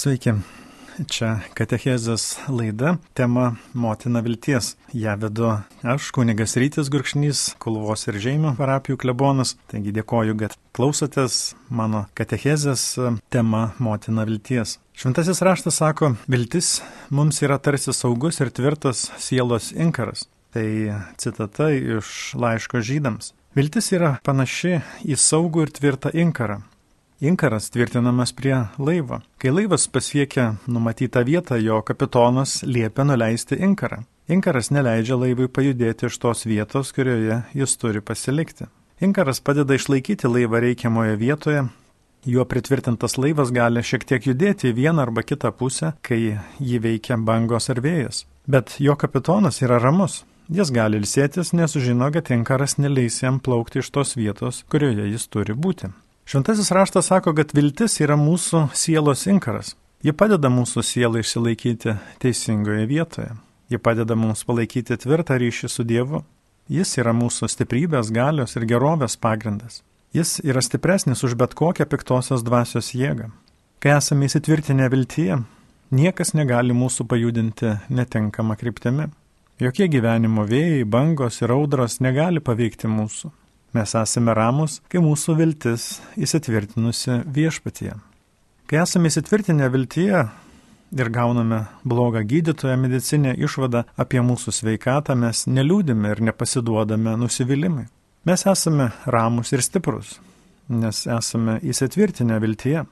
Sveiki. Čia Katechezės laida, tema Motina vilties. Ja vedu aš, kunigas Rytis Gurkšnys, Kulvos ir Žemio parapijų klebonas. Taigi dėkoju, kad klausotės mano Katechezės tema Motina vilties. Šventasis raštas sako, viltis mums yra tarsi saugus ir tvirtas sielos inkaras. Tai citata iš laiško žydams. Viltis yra panaši į saugų ir tvirtą inkarą. Inkaras tvirtinamas prie laivo. Kai laivas pasiekia numatytą vietą, jo kapitonas liepia nuleisti inkarą. Inkaras neleidžia laivui pajudėti iš tos vietos, kurioje jis turi pasilikti. Inkaras padeda išlaikyti laivą reikiamoje vietoje. Juo pritvirtintas laivas gali šiek tiek judėti į vieną arba kitą pusę, kai jį veikia bangos ar vėjas. Bet jo kapitonas yra ramus. Jis gali ilsėtis, nes žino, kad inkaras neleis jam plaukti iš tos vietos, kurioje jis turi būti. Šventasis raštas sako, kad viltis yra mūsų sielos inkaras. Ji padeda mūsų sielai išsilaikyti teisingoje vietoje. Ji padeda mums palaikyti tvirtą ryšį su Dievu. Jis yra mūsų stiprybės, galios ir gerovės pagrindas. Jis yra stipresnis už bet kokią piktosios dvasios jėgą. Kai esame įsitvirtinę viltyje, niekas negali mūsų pajudinti netinkamą kryptimi. Jokie gyvenimo vėjai, bangos ir audros negali paveikti mūsų. Mes esame ramus, kai mūsų viltis įsitvirtinusi viešpatyje. Kai esame įsitvirtinę viltyje ir gauname blogą gydytoją medicinę išvadą apie mūsų sveikatą, mes neliūdime ir nepasiduodame nusivylimui. Mes esame ramus ir stiprus, nes esame įsitvirtinę viltyje.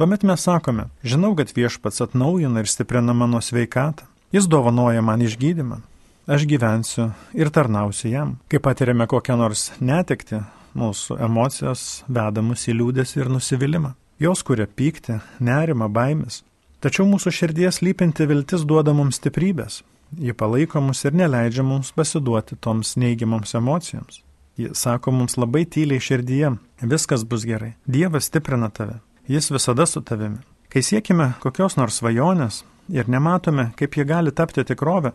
Tuomet mes sakome, žinau, kad viešpats atnaujina ir stiprina mano sveikatą. Jis dovanoja man išgydymą aš gyvensiu ir tarnausiu jam. Kai patiriame kokią nors netekti, mūsų emocijos veda mus į liūdės ir nusivylimą. Jos kuria pyktį, nerimą, baimės. Tačiau mūsų širdies lypinti viltis duoda mums stiprybės. Ji palaiko mus ir neleidžia mums pasiduoti toms neigiamoms emocijoms. Ji sako mums labai tyliai širdyje, viskas bus gerai. Dievas stiprina tave, jis visada su tavimi. Kai siekime kokios nors svajonės ir nematome, kaip ji gali tapti tikrovę,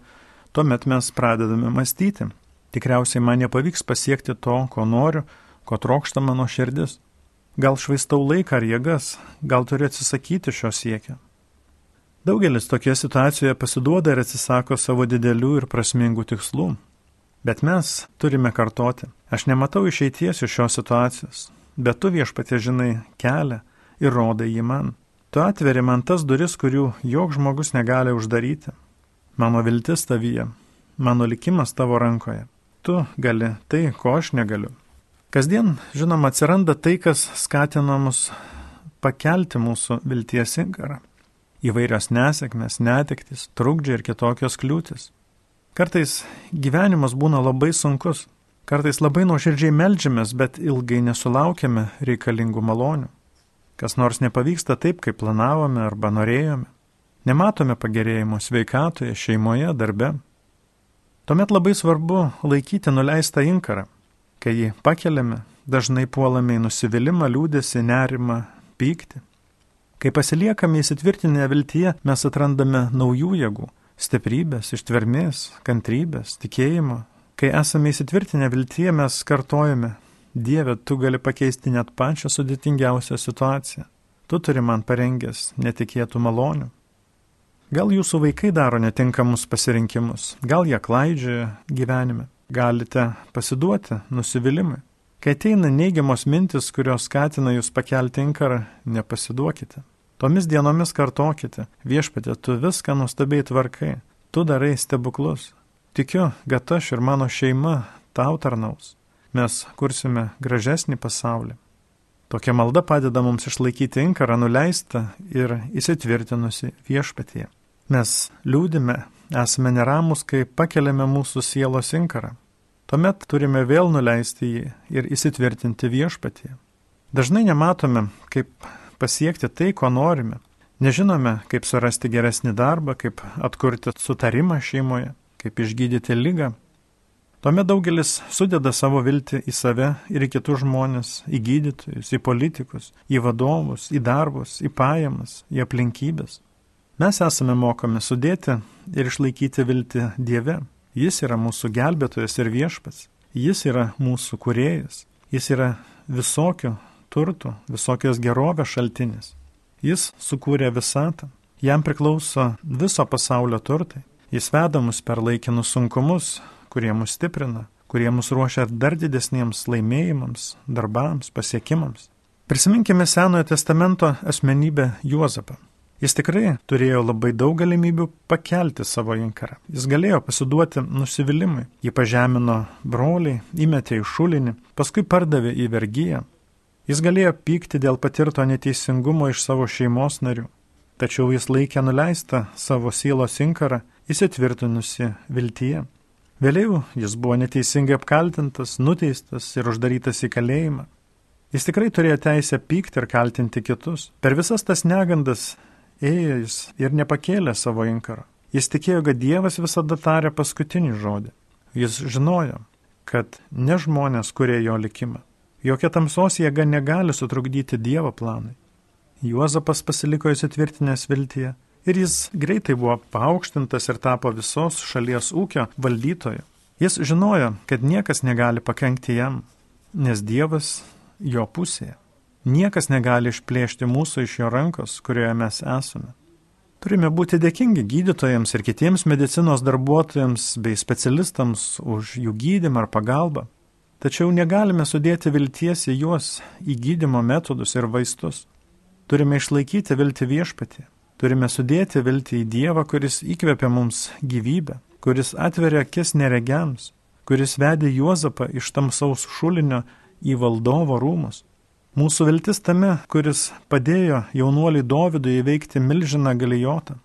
tuomet mes pradedame mąstyti. Tikriausiai man nepavyks pasiekti to, ko noriu, ko trokšta mano širdis. Gal švaistau laiką ar jėgas, gal turiu atsisakyti šio siekio. Daugelis tokie situacijoje pasiduoda ir atsisako savo didelių ir prasmingų tikslų. Bet mes turime kartoti. Aš nematau išeities iš šios situacijos, bet tu viešpatie žinai kelią ir rodai jį man. Tu atveri man tas duris, kurių jok žmogus negali uždaryti. Mano viltis tavyje, mano likimas tavo rankoje. Tu gali tai, ko aš negaliu. Kasdien, žinoma, atsiranda tai, kas skatina mus pakelti mūsų vilties inkarą. Įvairios nesėkmės, netektis, trukdžiai ir kitokios kliūtis. Kartais gyvenimas būna labai sunkus, kartais labai nuoširdžiai melžiamės, bet ilgai nesulaukiame reikalingų malonių. Kas nors nepavyksta taip, kaip planavome arba norėjome. Nematome pagerėjimo sveikatoje, šeimoje, darbe. Tuomet labai svarbu laikyti nuleistą inkarą. Kai jį pakeliame, dažnai puolame į nusivylimą, liūdėsi, nerimą, pyktį. Kai pasiliekame įsitvirtinę viltyje, mes atrandame naujų jėgų - stiprybės, ištvermės, kantrybės, tikėjimo. Kai esame įsitvirtinę viltyje, mes kartojame - Dieve, tu gali pakeisti net pačią sudėtingiausią situaciją. Tu turi man parengęs netikėtų malonių. Gal jūsų vaikai daro netinkamus pasirinkimus, gal jie klaidžioja gyvenime, galite pasiduoti nusivylimui. Kai ateina neigiamos mintis, kurios skatina jūs pakelti inkarą, nepasiduokite. Tomis dienomis kartokite, viešpatė, tu viską nuostabiai tvarkai, tu darai stebuklus. Tikiu, kad aš ir mano šeima tau tarnaus. Mes kursime gražesnį pasaulį. Tokia malda padeda mums išlaikyti inkarą nuleistą ir įsitvirtinusi viešpatie. Mes liūdime, esame neramus, kai pakeliame mūsų sielos inkarą. Tuomet turime vėl nuleisti jį ir įsitvirtinti viešpatyje. Dažnai nematome, kaip pasiekti tai, ko norime. Nežinome, kaip surasti geresnį darbą, kaip atkurti sutarimą šeimoje, kaip išgydyti lygą. Tuomet daugelis sudeda savo viltį į save ir į kitus žmonės, į gydytojus, į politikus, į vadovus, į darbus, į pajamas, į aplinkybės. Mes esame mokomi sudėti ir išlaikyti viltį Dieve. Jis yra mūsų gelbėtojas ir viešpats. Jis yra mūsų kuriejas. Jis yra visokio turtų, visokios gerovės šaltinis. Jis sukūrė visatą. Jam priklauso viso pasaulio turtai. Jis veda mus per laikinus sunkumus, kurie mus stiprina, kurie mus ruošia dar didesniems laimėjimams, darbams, pasiekimams. Prisiminkime Senojo testamento asmenybę Juozapą. Jis tikrai turėjo labai daug galimybių pakelti savo inkarą. Jis galėjo pasiduoti nusivylimui. Jį pažemino broliai, įmetė į šulinį, paskui pardavė į vergyją. Jis galėjo pykti dėl patirto neteisingumo iš savo šeimos narių. Tačiau jis laikė nuleistą savo sielos inkarą, įsitvirtinusi viltyje. Vėliau jis buvo neteisingai apkaltintas, nuteistas ir uždarytas į kalėjimą. Jis tikrai turėjo teisę pykti ir kaltinti kitus. Per visas tas negandas ėjo jis ir nepakėlė savo inkaro. Jis tikėjo, kad Dievas visada tarė paskutinį žodį. Jis žinojo, kad ne žmonės kurie jo likimą. Jokia tamsos jėga negali sutrukdyti Dievo planai. Juozapas pasiliko įsitvirtinęs viltyje ir jis greitai buvo paaukštintas ir tapo visos šalies ūkio valdytoju. Jis žinojo, kad niekas negali pakengti jam, nes Dievas jo pusėje. Niekas negali išplėšti mūsų iš jo rankos, kurioje mes esame. Turime būti dėkingi gydytojams ir kitiems medicinos darbuotojams bei specialistams už jų gydimą ar pagalbą. Tačiau negalime sudėti vilties į juos, į gydimo metodus ir vaistus. Turime išlaikyti viltį viešpatį. Turime sudėti viltį į Dievą, kuris įkvepia mums gyvybę, kuris atveria akis neregiams, kuris vedė Juozapą iš tamsaus šulinio į valdovo rūmus. Mūsų viltis tame, kuris padėjo jaunuoliui Dovydui įveikti milžiną galijotą.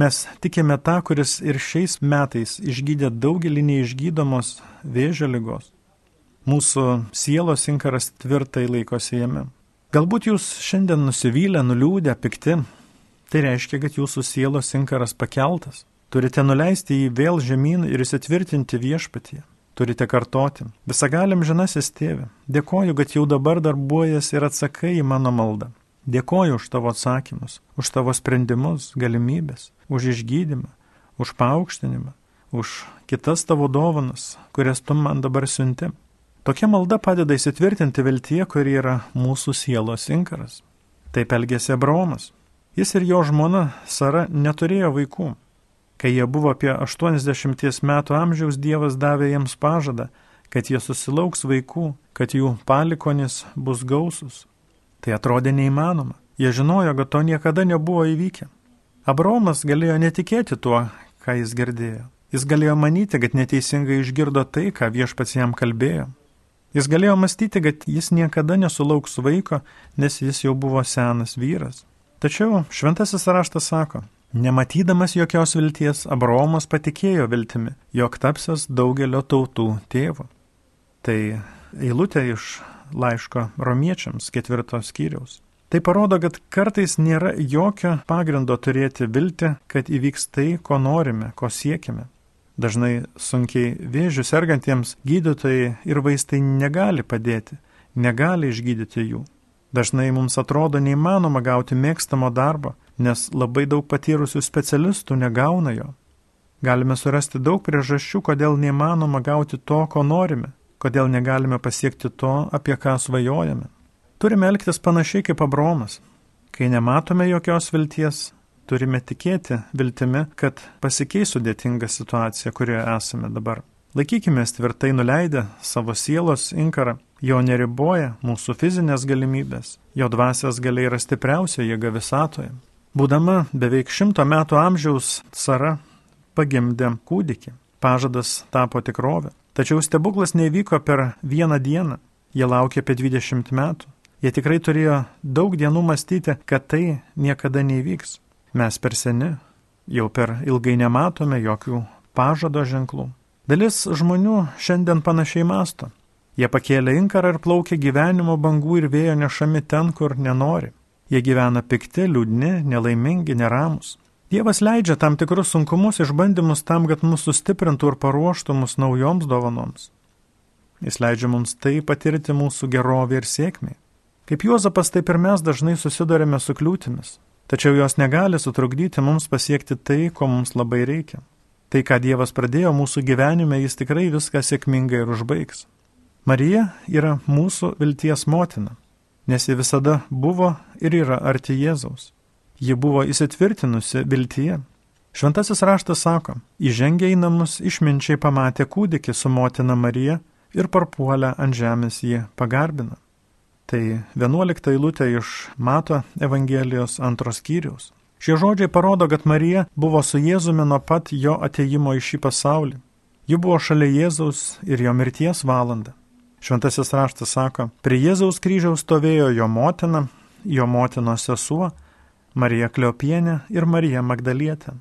Mes tikime tą, kuris ir šiais metais išgydė daugelį neišgydomos vėžio lygos. Mūsų sielos inkaras tvirtai laikosi jame. Galbūt jūs šiandien nusivylę, nuliūdę, pikti. Tai reiškia, kad jūsų sielos inkaras pakeltas. Turite nuleisti jį vėl žemyn ir įsitvirtinti viešpatyje turite kartoti. Visagalim žinasis tėve, dėkoju, kad jau dabar darbuojas ir atsakai į mano maldą. Dėkoju už tavo atsakymus, už tavo sprendimus, galimybės, už išgydymą, už paaukštinimą, už kitas tavo dovanas, kurias tu man dabar siunti. Tokia malda padeda įsitvirtinti viltyje, kuri yra mūsų sielos inkaras. Taip elgėsi Abraomas. Jis ir jo žmona Sara neturėjo vaikų. Kai jie buvo apie 80 metų amžiaus, Dievas davė jiems pažadą, kad jie susilauks vaikų, kad jų palikonis bus gausus. Tai atrodė neįmanoma. Jie žinojo, kad to niekada nebuvo įvykę. Abromas galėjo netikėti tuo, ką jis girdėjo. Jis galėjo manyti, kad neteisingai išgirdo tai, ką viešpats jam kalbėjo. Jis galėjo mąstyti, kad jis niekada nesulauks vaiko, nes jis jau buvo senas vyras. Tačiau šventasis raštas sako, Nematydamas jokios vilties, Abraomas patikėjo viltimi, jog tapsias daugelio tautų tėvu. Tai eilutė iš laiško romiečiams ketvirtos skyriaus. Tai parodo, kad kartais nėra jokio pagrindo turėti viltį, kad įvyks tai, ko norime, ko siekime. Dažnai sunkiai vėžių sergantiems gydytojai ir vaistai negali padėti, negali išgydyti jų. Dažnai mums atrodo neįmanoma gauti mėgstamo darbo, nes labai daug patyrusių specialistų negauna jo. Galime surasti daug priežasčių, kodėl neįmanoma gauti to, ko norime, kodėl negalime pasiekti to, apie ką svajojame. Turime elgtis panašiai kaip Abromas. Kai nematome jokios vilties, turime tikėti viltimi, kad pasikeis sudėtinga situacija, kurioje esame dabar. Laikykime tvirtai nuleidę savo sielos inkarą, jo neriboja mūsų fizinės galimybės, jo dvasios galiai yra stipriausia jėga visatoje. Būdama beveik šimto metų amžiaus, Sara pagimdė kūdikį. Pažadas tapo tikrovė. Tačiau stebuklas nevyko per vieną dieną. Jie laukė apie 20 metų. Jie tikrai turėjo daug dienų mąstyti, kad tai niekada neįvyks. Mes per seni, jau per ilgai nematome jokių pažado ženklų. Dalis žmonių šiandien panašiai masto. Jie pakėlė inkarą ir plaukė gyvenimo bangų ir vėjo nešami ten, kur nenori. Jie gyvena pikti, liūdni, nelaimingi, neramus. Dievas leidžia tam tikrus sunkumus, išbandymus tam, kad mus sustiprintų ir paruoštų mus naujoms dovanoms. Jis leidžia mums tai patirti mūsų gerovį ir sėkmį. Kaip Juozapas, taip ir mes dažnai susidurėme su kliūtimis, tačiau jos negali sutrukdyti mums pasiekti tai, ko mums labai reikia. Tai, ką Dievas pradėjo mūsų gyvenime, jis tikrai viską sėkmingai ir užbaigs. Marija yra mūsų vilties motina nes ji visada buvo ir yra arti Jėzaus. ji buvo įsitvirtinusi viltyje. Šventasis raštas sako, įžengę į namus išminčiai pamatė kūdikį su motina Marija ir parpuolę ant žemės jį pagarbina. Tai 11 eilutė iš Mato Evangelijos antros skyriaus. Šie žodžiai parodo, kad Marija buvo su Jėzumi nuo pat jo ateimo į šį pasaulį. Ji buvo šalia Jėzaus ir jo mirties valanda. Šventasis raštas sako, prie Jėzaus kryžiaus stovėjo jo motina, jo motinos sesuo, Marija Kliopienė ir Marija Magdalietė.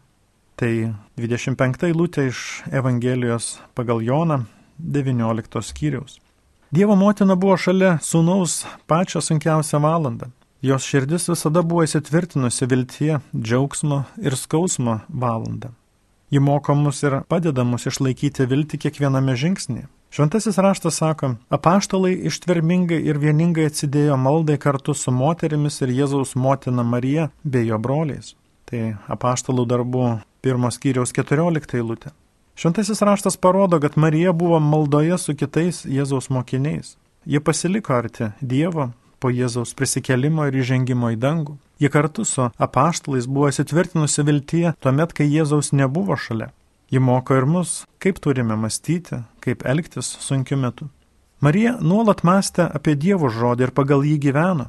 Tai 25 eilutė iš Evangelijos pagal Joną 19 skyriaus. Dievo motina buvo šalia sūnaus pačią sunkiausią valandą. Jos širdis visada buvo įsitvirtinusi viltie, džiaugsmo ir skausmo valandą. Ji moko mus ir padeda mus išlaikyti viltį kiekviename žingsnėje. Šventasis raštas sako, apaštalai ištvermingai ir vieningai atsidėjo maldai kartu su moterimis ir Jėzaus motina Marija bei jo broliais. Tai apaštalų darbų pirmos kiriaus 14 eilutė. Šventasis raštas parodo, kad Marija buvo maldoje su kitais Jėzaus mokiniais. Jie pasiliko arti Dievo po Jėzaus prisikelimo ir įžengimo į dangų. Ji kartu su apaštalais buvo įsitvirtinusi viltyje tuomet, kai Jėzaus nebuvo šalia. Ji moko ir mus, kaip turime mąstyti, kaip elgtis sunkiu metu. Marija nuolat mąstė apie Dievo žodį ir pagal jį gyveno.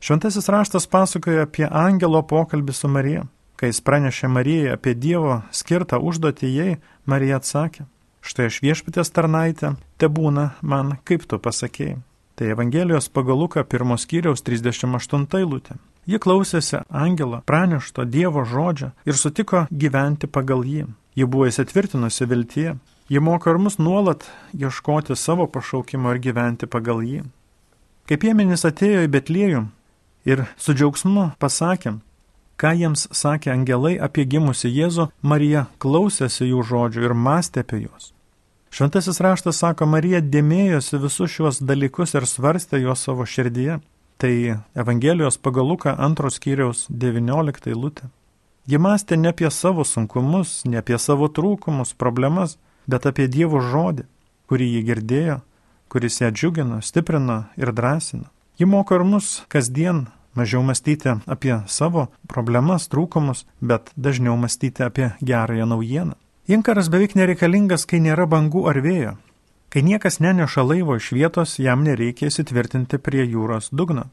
Šventasis raštas pasakoja apie angelo pokalbį su Marija. Kai jis pranešė Marijai apie Dievo skirtą užduotį jai, Marija atsakė, štai aš viešpatės tarnaitė, te būna man, kaip tu pasakėjai. Tai Evangelijos pagal Luką pirmos kiriaus 38 eilutė. Ji klausėsi angelo pranešto Dievo žodžio ir sutiko gyventi pagal jį. Ji buvo įsitvirtinusi viltyje. Ji moko ir mus nuolat ieškoti savo pašaukimo ir gyventi pagal jį. Kaip piemenys atėjo į Betliejų ir su džiaugsmu pasakė, ką jiems sakė angelai apie gimusi Jėzų, Marija klausėsi jų žodžių ir mąstė apie juos. Šventasis raštas sako, Marija dėmėjosi visus šiuos dalykus ir svarstė juos savo širdyje. Tai Evangelijos pagal Luką antros kiriaus 19 eilutė. Ji mąstė ne apie savo sunkumus, ne apie savo trūkumus, problemas, bet apie Dievo žodį, kurį ji girdėjo, kuris ją džiugino, stiprino ir drąsino. Ji moko ir mus kasdien mažiau mąstyti apie savo problemas, trūkumus, bet dažniau mąstyti apie gerąją naujieną. Inkaras beveik nereikalingas, kai nėra bangų ar vėjo. Kai niekas neneša laivo iš vietos, jam nereikia įsitvirtinti prie jūros dugno.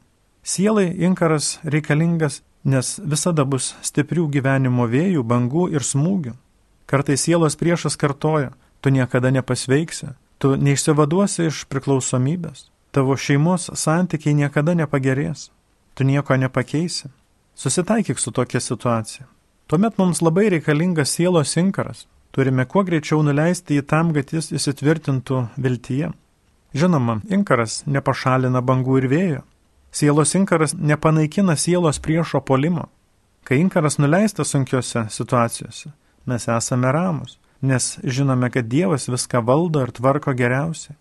Sielai inkaras reikalingas nes visada bus stiprių gyvenimo vėjų, bangų ir smūgių. Kartais sielos priešas kartoja, tu niekada nepasveiksi, tu neišsivaduosi iš priklausomybės, tavo šeimos santykiai niekada nepagerės, tu nieko nepakeisi. Susitaikyk su tokia situacija. Tuomet mums labai reikalingas sielos inkaras. Turime kuo greičiau nuleisti jį tam, kad jis įsitvirtintų viltyje. Žinoma, inkaras nepašalina bangų ir vėjo, Sielos inkaras nepanaikina sielos priešo polimo. Kai inkaras nuleistas sunkiose situacijose, mes esame ramus, nes žinome, kad Dievas viską valdo ir tvarko geriausiai.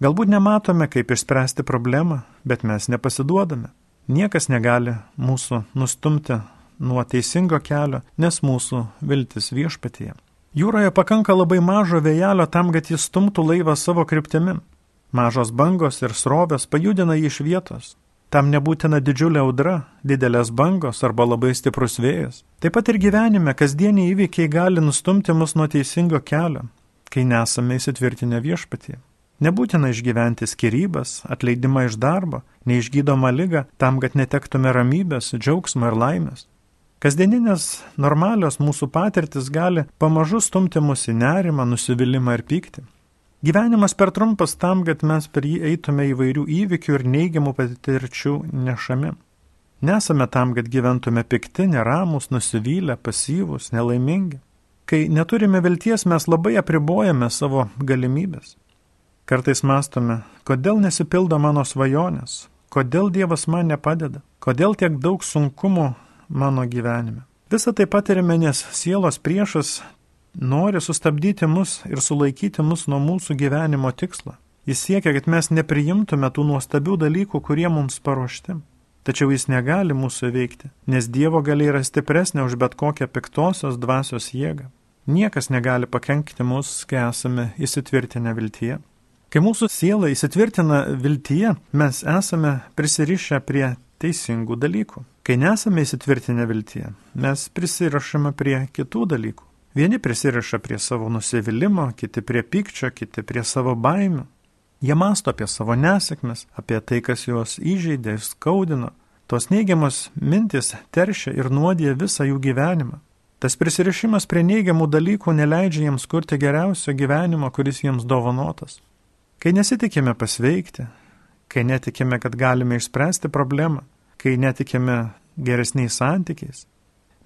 Galbūt nematome, kaip išspręsti problemą, bet mes nepasiduodame. Niekas negali mūsų nustumti nuo teisingo kelio, nes mūsų viltis viešpatyje. Jūroje pakanka labai mažo vėjelio tam, kad jis stumtų laivą savo kryptimi. Mažos bangos ir srovės pajudina jį iš vietos. Tam nebūtina didžiulė audra, didelės bangos arba labai stiprus vėjas. Taip pat ir gyvenime kasdieniai įvykiai gali nustumti mus nuo teisingo kelio, kai nesame įsitvirtinę viešpatie. Nebūtina išgyventi skirybas, atleidimą iš darbo, neišgydomą lygą, tam, kad netektume ramybės, džiaugsmo ir laimės. Kasdieninės normalios mūsų patirtis gali pamažu stumti mus į nerimą, nusivylimą ir pyktį. Gyvenimas per trumpas tam, kad mes per jį eitume įvairių įvykių ir neigiamų patirčių nešami. Nesame tam, kad gyventume pikti, neramus, nusivylę, pasyvūs, nelaimingi. Kai neturime vilties, mes labai apribojame savo galimybės. Kartais mastome, kodėl nesipildo mano svajonės, kodėl Dievas man nepadeda, kodėl tiek daug sunkumų mano gyvenime. Visą tai patirime, nes sielos priešas nori sustabdyti mus ir sulaikyti mus nuo mūsų gyvenimo tikslo. Jis siekia, kad mes nepriimtume tų nuostabių dalykų, kurie mums paruošti. Tačiau jis negali mūsų veikti, nes Dievo galia yra stipresnė už bet kokią piktosios dvasios jėgą. Niekas negali pakenkti mus, kai esame įsitvirtinę viltyje. Kai mūsų siela įsitvirtina viltyje, mes esame prisirišę prie teisingų dalykų. Kai nesame įsitvirtinę viltyje, mes prisirašame prie kitų dalykų. Vieni prisiriša prie savo nusivylimą, kiti prie pykčio, kiti prie savo baimių. Jie masto apie savo nesėkmes, apie tai, kas juos įžeidė skaudino. Tos neigiamos mintis teršia ir nuodė visą jų gyvenimą. Tas prisirišimas prie neigiamų dalykų neleidžia jiems kurti geriausio gyvenimo, kuris jiems dovanotas. Kai nesitikime pasveikti, kai netikime, kad galime išspręsti problemą, kai netikime geresniais santykiais,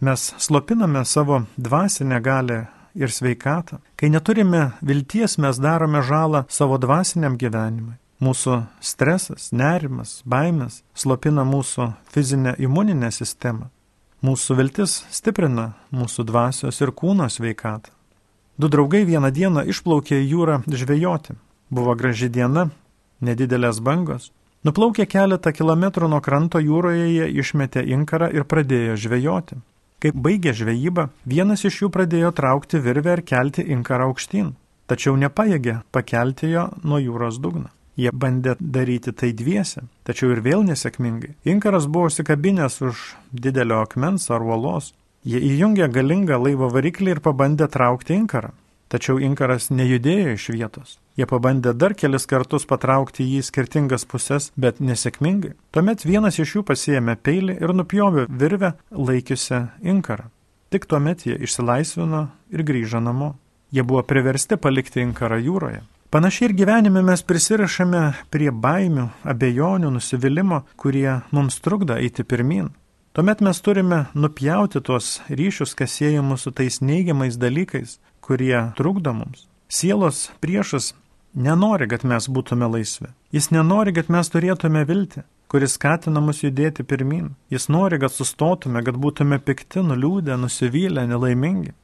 mes slopiname savo dvasinę galę ir sveikatą. Kai neturime vilties, mes darome žalą savo dvasiniam gyvenimui. Mūsų stresas, nerimas, baimės slopina mūsų fizinę imuninę sistemą. Mūsų viltis stiprina mūsų dvasios ir kūno sveikatą. Du draugai vieną dieną išplaukė į jūrą žvejoti. Buvo graži diena, nedidelės bangos. Nuplaukė keletą kilometrų nuo kranto jūroje jie išmetė inkarą ir pradėjo žvejoti. Kai baigė žvejybą, vienas iš jų pradėjo traukti virvę ir kelti inkarą aukštyn, tačiau nepajėgė pakelti jo nuo jūros dugno. Jie bandė daryti tai dviese, tačiau ir vėl nesėkmingai. Inkaras buvo užsikabinęs už didelio akmens ar uolos. Jie įjungė galingą laivo variklį ir pabandė traukti inkarą. Tačiau inkaras nejudėjo iš vietos. Jie pabandė dar kelis kartus patraukti jį į skirtingas puses, bet nesėkmingai. Tuomet vienas iš jų pasiėmė peilį ir nupjovė virvę laikiusią inkarą. Tik tuomet jie išsilaisvino ir grįžo namo. Jie buvo priversti palikti inkarą jūroje. Panašiai ir gyvenime mes prisirašame prie baimių, abejonių, nusivylimų, kurie mums trukdo eiti pirmin. Tuomet mes turime nupjauti tuos ryšius, kas sieja mūsų tais neigiamais dalykais, kurie trukdo mums. Sielos priešas nenori, kad mes būtume laisvi. Jis nenori, kad mes turėtume viltį, kuris skatina mus judėti pirmin. Jis nori, kad sustotume, kad būtume pikti, nuliūdę, nusivylę, nelaimingi.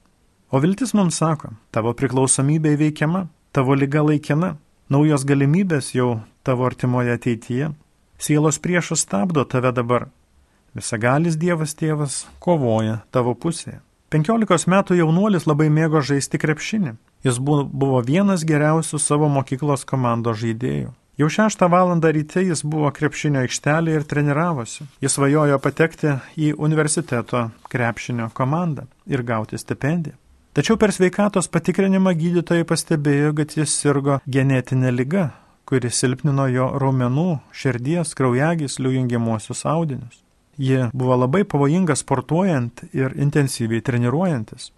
O viltis mums sako, tavo priklausomybė įveikiama, Tavo lyga laikina, naujos galimybės jau tavo artimoje ateityje. Sielos priešas stabdo tave dabar. Visagalis Dievas tėvas kovoja tavo pusėje. Penkiolikos metų jaunuolis labai mėgo žaisti krepšinį. Jis buvo vienas geriausių savo mokyklos komandos žaidėjų. Jau šeštą valandą ryte jis buvo krepšinio aikštelėje ir treniravosi. Jis vajojo patekti į universiteto krepšinio komandą ir gauti stipendiją. Tačiau per sveikatos patikrinimą gydytojai pastebėjo, kad jis sirgo genetinė lyga, kuri silpnino jo raumenų, širdies, kraujagyslių jungiamuosius audinius. Ji buvo labai pavojinga sportuojant ir intensyviai treniruojantis.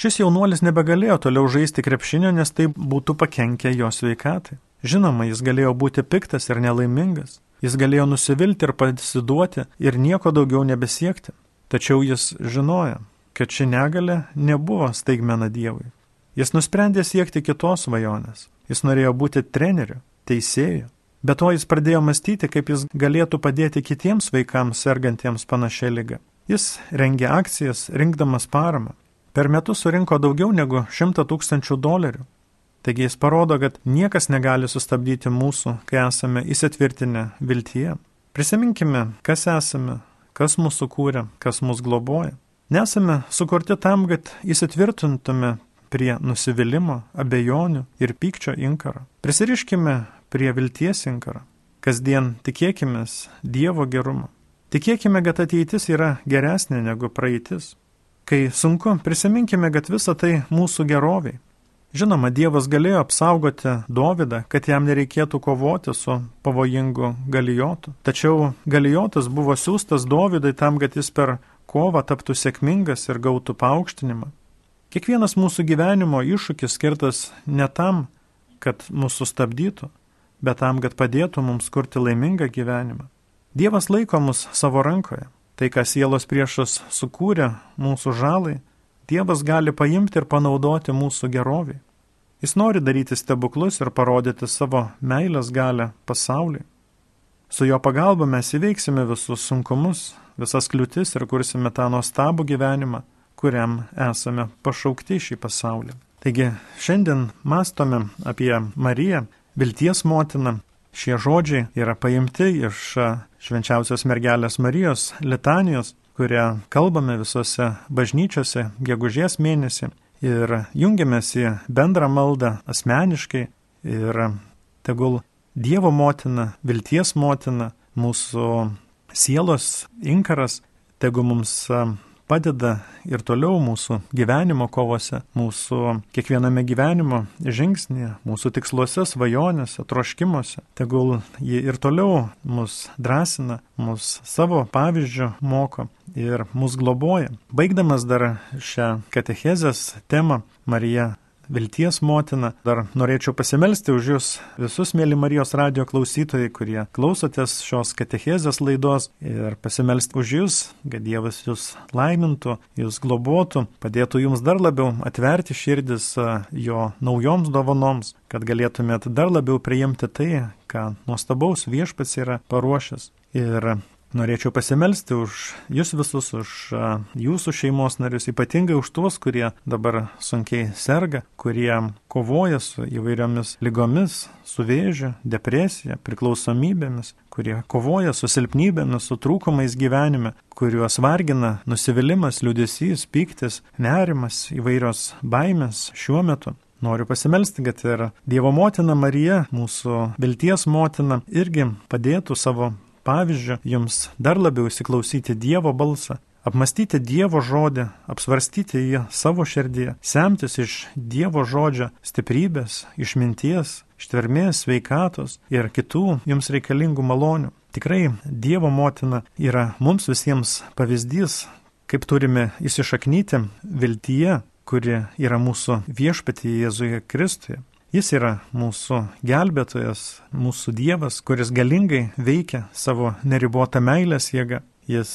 Šis jaunuolis nebegalėjo toliau žaisti krepšinio, nes tai būtų pakenkę jo sveikatai. Žinoma, jis galėjo būti piktas ir nelaimingas. Jis galėjo nusivilti ir pasiduoti ir nieko daugiau nebesiekti. Tačiau jis žinojo, kad ši negalė nebuvo staigmena Dievui. Jis nusprendė siekti kitos svajonės. Jis norėjo būti treneriu, teisėju. Be to jis pradėjo mąstyti, kaip jis galėtų padėti kitiems vaikams sergantiems panašią lygą. Jis rengė akcijas, rinkdamas paramą. Per metus surinko daugiau negu 100 tūkstančių dolerių. Taigi jis parodo, kad niekas negali sustabdyti mūsų, kai esame įsitvirtinę viltyje. Prisiminkime, kas esame, kas mūsų kūrė, kas mus globoja. Nesame sukurti tam, kad įsitvirtintume prie nusivylimų, abejonių ir pykčio inkaro. Prisiriškime prie vilties inkaro. Kasdien tikėkime Dievo gerumu. Tikėkime, kad ateitis yra geresnė negu praeitis. Kai sunku, prisiminkime, kad visa tai mūsų geroviai. Žinoma, Dievas galėjo apsaugoti Dovydą, kad jam nereikėtų kovoti su pavojingu galijotu. Tačiau galijotas buvo siūstas Dovydai tam, kad jis per kovą taptų sėkmingas ir gautų paaukštinimą. Kiekvienas mūsų gyvenimo iššūkis skirtas ne tam, kad mūsų sustabdytų, bet tam, kad padėtų mums kurti laimingą gyvenimą. Dievas laiko mus savo rankoje. Tai, ką sielos priešas sukūrė mūsų žalai, Dievas gali paimti ir panaudoti mūsų gerovį. Jis nori daryti stebuklus ir parodyti savo meilės galę pasauliui. Su jo pagalba mes įveiksime visus sunkumus, visas kliūtis ir kursime tą nuostabų gyvenimą, kuriam esame pašaukti šį pasaulį. Taigi šiandien mastome apie Mariją, vilties motiną. Šie žodžiai yra paimti iš švenčiausios mergelės Marijos litanijos, kurią kalbame visose bažnyčiose gegužės mėnesį ir jungiamės į bendrą maldą asmeniškai ir tegul Dievo motina, vilties motina mūsų sielos inkaras, tegu mums padeda ir toliau mūsų gyvenimo kovose, mūsų kiekviename gyvenimo žingsnėje, mūsų tiksluose, svajonėse, troškimuose. Tegul ji ir toliau mus drąsina, mus savo pavyzdžių moko ir mus globoja. Baigdamas dar šią katechezės temą, Marija vilties motina. Dar norėčiau pasimelsti už Jūs visus, mėly Marijos radio klausytojai, kurie klausotės šios katechezės laidos ir pasimelsti už Jūs, kad Dievas Jūs laimintų, Jūs globotų, padėtų Jums dar labiau atverti širdis jo naujoms dovanoms, kad galėtumėt dar labiau priimti tai, ką nuostabaus viešpats yra paruošęs. Ir Norėčiau pasimelsti už jūs visus, už jūsų šeimos narius, ypatingai už tuos, kurie dabar sunkiai serga, kurie kovoja su įvairiomis lygomis, su vėžiu, depresija, priklausomybėmis, kurie kovoja su silpnybėmis, su trūkumais gyvenime, kuriuos vargina nusivylimas, liudesys, pyktis, nerimas, įvairios baimės šiuo metu. Noriu pasimelsti, kad ir Dievo motina Marija, mūsų vilties motina, irgi padėtų savo pavyzdžiu jums dar labiau įsiklausyti Dievo balsą, apmastyti Dievo žodį, apsvarstyti jį savo širdyje, semtis iš Dievo žodžio stiprybės, išminties, ištvermės, sveikatos ir kitų jums reikalingų malonių. Tikrai Dievo motina yra mums visiems pavyzdys, kaip turime įsišaknyti viltyje, kuri yra mūsų viešpatyje Jėzuje Kristuje. Jis yra mūsų gelbėtojas, mūsų Dievas, kuris galingai veikia savo neribotą meilės jėgą. Jis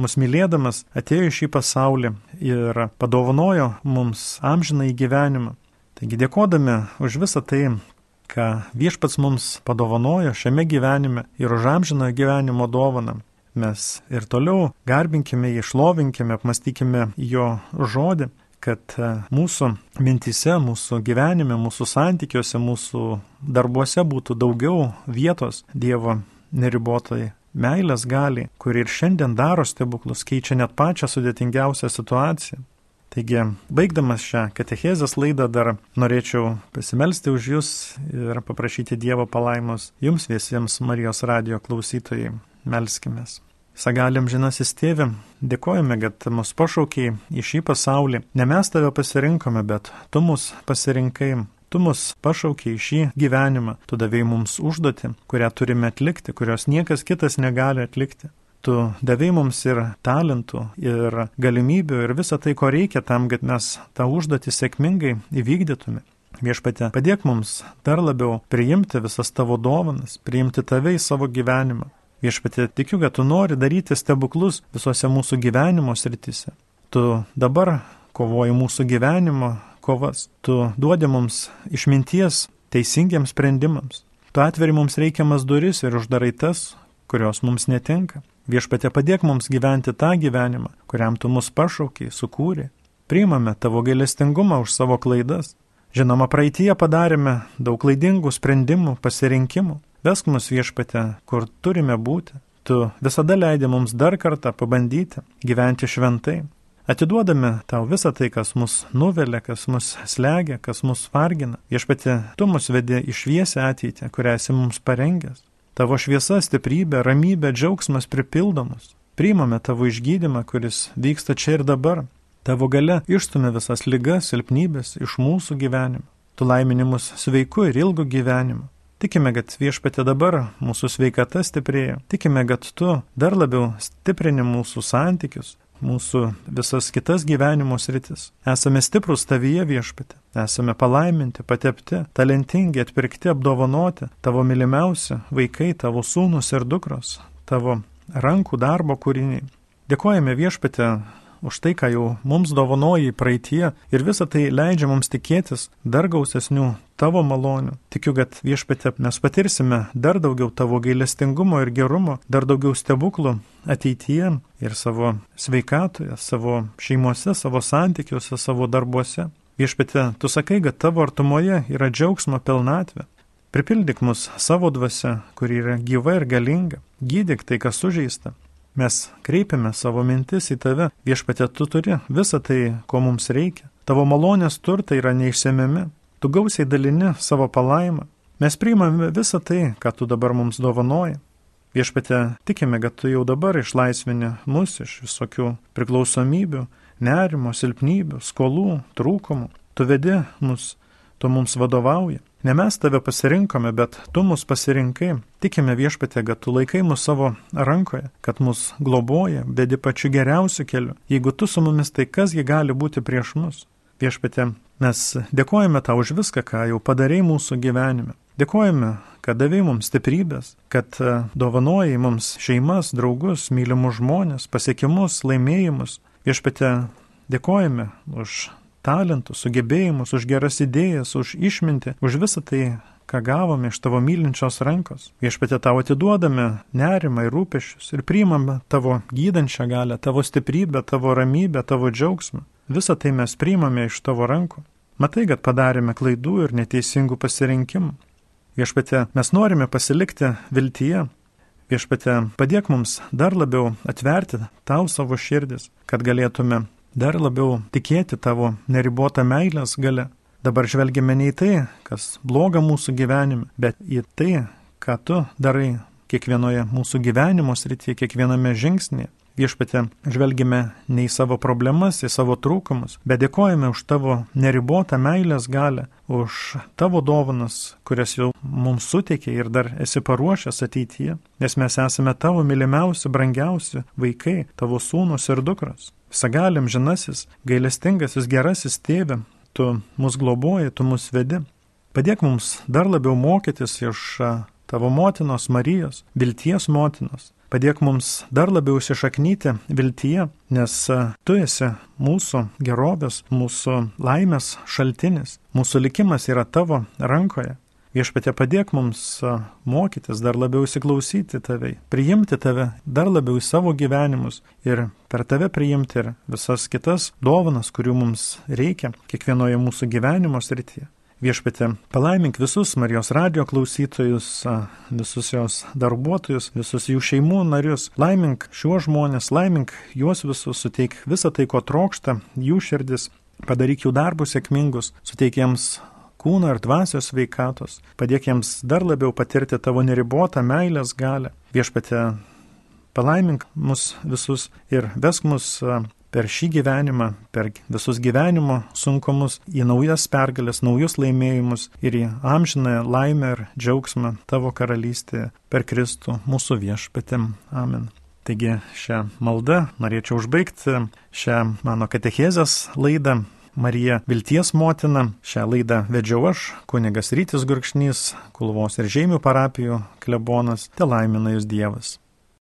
mus mylėdamas atėjo į šį pasaulį ir padovanojo mums amžiną į gyvenimą. Taigi dėkodami už visą tai, ką viešpats mums padovanojo šiame gyvenime ir už amžiną gyvenimo dovaną, mes ir toliau garbinkime jį, šlovinkime, apmastykime jo žodį kad e, mūsų mintise, mūsų gyvenime, mūsų santykiuose, mūsų darbuose būtų daugiau vietos Dievo neribotai meilės gali, kuri ir šiandien daro stebuklus, keičia net pačią sudėtingiausią situaciją. Taigi, baigdamas šią katechezės laidą dar norėčiau pasimelsti už Jūs ir paprašyti Dievo palaimos Jums visiems Marijos radio klausytojai. Melskimės. Sagalim žinasis tėvė, dėkojame, kad mus pašaukiai į šį pasaulį. Ne mes tave pasirinkome, bet tu mus pasirinkai. Tu mus pašaukiai į šį gyvenimą, tu davėjai mums užduoti, kurią turime atlikti, kurios niekas kitas negali atlikti. Tu davėjai mums ir talentų, ir galimybių, ir visą tai, ko reikia tam, kad mes tą užduotį sėkmingai įvykdytume. Viešpatė, padėk mums dar labiau priimti visas tavo dovanas, priimti tave į savo gyvenimą. Viešpatė, tikiu, kad tu nori daryti stebuklus visose mūsų gyvenimo sritise. Tu dabar kovoji mūsų gyvenimo kovas. Tu duodi mums išminties teisingiams sprendimams. Tu atveri mums reikiamas duris ir uždarai tas, kurios mums netinka. Viešpatė padėk mums gyventi tą gyvenimą, kuriam tu mus pašaukiai, sukūrė. Priimame tavo gailestingumą už savo klaidas. Žinoma, praeitie padarėme daug klaidingų sprendimų, pasirinkimų. Vesk mus viešpate, kur turime būti. Tu visada leidi mums dar kartą pabandyti gyventi šventai. Atiduodame tau visą tai, kas mus nuvelia, kas mus slegia, kas mus vargina. Viešpatė, tu mus vedi į šviesę ateitį, kurią esi mums parengęs. Tavo šviesa, stiprybė, ramybė, džiaugsmas pripildomus. Priimame tavo išgydymą, kuris vyksta čia ir dabar. Tavo gale išstumė visas lygas, silpnybės iš mūsų gyvenimo. Tu laiminimus sveiku ir ilgu gyvenimu. Tikime, kad viešpatė dabar mūsų sveikata stiprėja. Tikime, kad tu dar labiau stiprini mūsų santykius, mūsų visas kitas gyvenimo sritis. Esame stiprus tavyje viešpatė. Esame palaiminti, patepti, talentingi, atpirkti, apdovanoti. Tavo mylimiausi vaikai, tavo sūnus ir dukros, tavo rankų darbo kūriniai. Dėkojame viešpatė už tai, ką jau mums dovanoji praeitie ir visa tai leidžia mums tikėtis dar gausesnių tavo malonių. Tikiu, kad viešpatė mes patirsime dar daugiau tavo gailestingumo ir gerumo, dar daugiau stebuklų ateityje ir savo sveikatoje, savo šeimose, savo santykiuose, savo darbuose. Viešpatė, tu sakai, kad tavo artumoje yra džiaugsmo pilnatvė. Pripildyk mus savo dvasia, kuri yra gyva ir galinga. Gydyk tai, kas sužeista. Mes kreipiame savo mintis į tave, viešpatė, tu turi visą tai, ko mums reikia. Tavo malonės turtai yra neišsemiami, tu gausiai dalini savo palaimą. Mes priimame visą tai, ką tu dabar mums dovanoji. Viešpatė, tikime, kad tu jau dabar išlaisvini mus iš visokių priklausomybių, nerimo, silpnybių, skolų, trūkumų. Tu vedi mus, tu mums vadovauji. Ne mes tave pasirinkome, bet tu mus pasirinkai. Tikime viešpatė, kad tu laikai mus savo rankoje, kad mus globoja, vedi pačiu geriausiu keliu. Jeigu tu su mumis, tai kasgi gali būti prieš mus? Viešpatė, mes dėkojame tau už viską, ką jau padarėjai mūsų gyvenime. Dėkojame, kad davai mums stiprybės, kad e, dovanojai mums šeimas, draugus, mylimus žmonės, pasiekimus, laimėjimus. Viešpatė, dėkojame už talentus, sugebėjimus, už geras idėjas, už išmintį, už visą tai, ką gavome iš tavo mylinčios rankos. Viešpatė tau atiduodame nerimą ir rūpešius ir priimame tavo gydančią galę, tavo stiprybę, tavo ramybę, tavo džiaugsmą. Visą tai mes priimame iš tavo rankų. Matai, kad padarėme klaidų ir neteisingų pasirinkimų. Viešpatė, mes norime pasilikti viltyje. Viešpatė, padėk mums dar labiau atverti tau savo širdis, kad galėtume dar labiau tikėti tavo neribotą meilės gale. Dabar žvelgiame ne į tai, kas bloga mūsų gyvenime, bet į tai, ką tu darai kiekvienoje mūsų gyvenimo srityje, kiekviename žingsnėje. Viešpatė, žvelgime ne į savo problemas, į savo trūkumus, bet dėkojame už tavo neribotą meilės galę, už tavo dovanas, kurias jau mums suteikė ir dar esi paruošęs ateityje, nes mes esame tavo mylimiausi, brangiausi vaikai, tavo sūnus ir dukras. Visagalim žinasis, gailestingasis, gerasis tėve, tu mus globoji, tu mus vedi. Padėk mums dar labiau mokytis iš tavo motinos Marijos, vilties motinos. Padėk mums dar labiau įsišaknyti viltyje, nes tu esi mūsų gerovės, mūsų laimės šaltinis. Mūsų likimas yra tavo rankoje. Viešpatė padėk mums mokytis, dar labiau įsiklausyti tavai, priimti tave dar labiau į savo gyvenimus ir per tave priimti ir visas kitas dovanas, kurių mums reikia kiekvienoje mūsų gyvenimo srityje. Viešpatė, palaimink visus Marijos radio klausytojus, visus jos darbuotojus, visus jų šeimų narius, laimink šiuos žmonės, laimink juos visus, suteik visą tai, ko trokšta jų širdis, padaryk jų darbus sėkmingus, suteik jiems kūno ir dvasios veikatos, padėk jiems dar labiau patirti tavo neribotą meilės galę. Viešpatė, palaimink mus visus ir vesk mus per šį gyvenimą, per visus gyvenimo sunkumus į naujas pergalės, naujus laimėjimus ir į amžinąją laimę ir džiaugsmą tavo karalystėje per Kristų mūsų viešpatėm. Amen. Taigi šią maldą norėčiau užbaigti šią mano katechezės laidą Marija Vilties motina. Šią laidą vedžiau aš, kunigas Rytis Gurkšnys, Kulvos ir Žemių parapijų klebonas, te laimina jūs Dievas.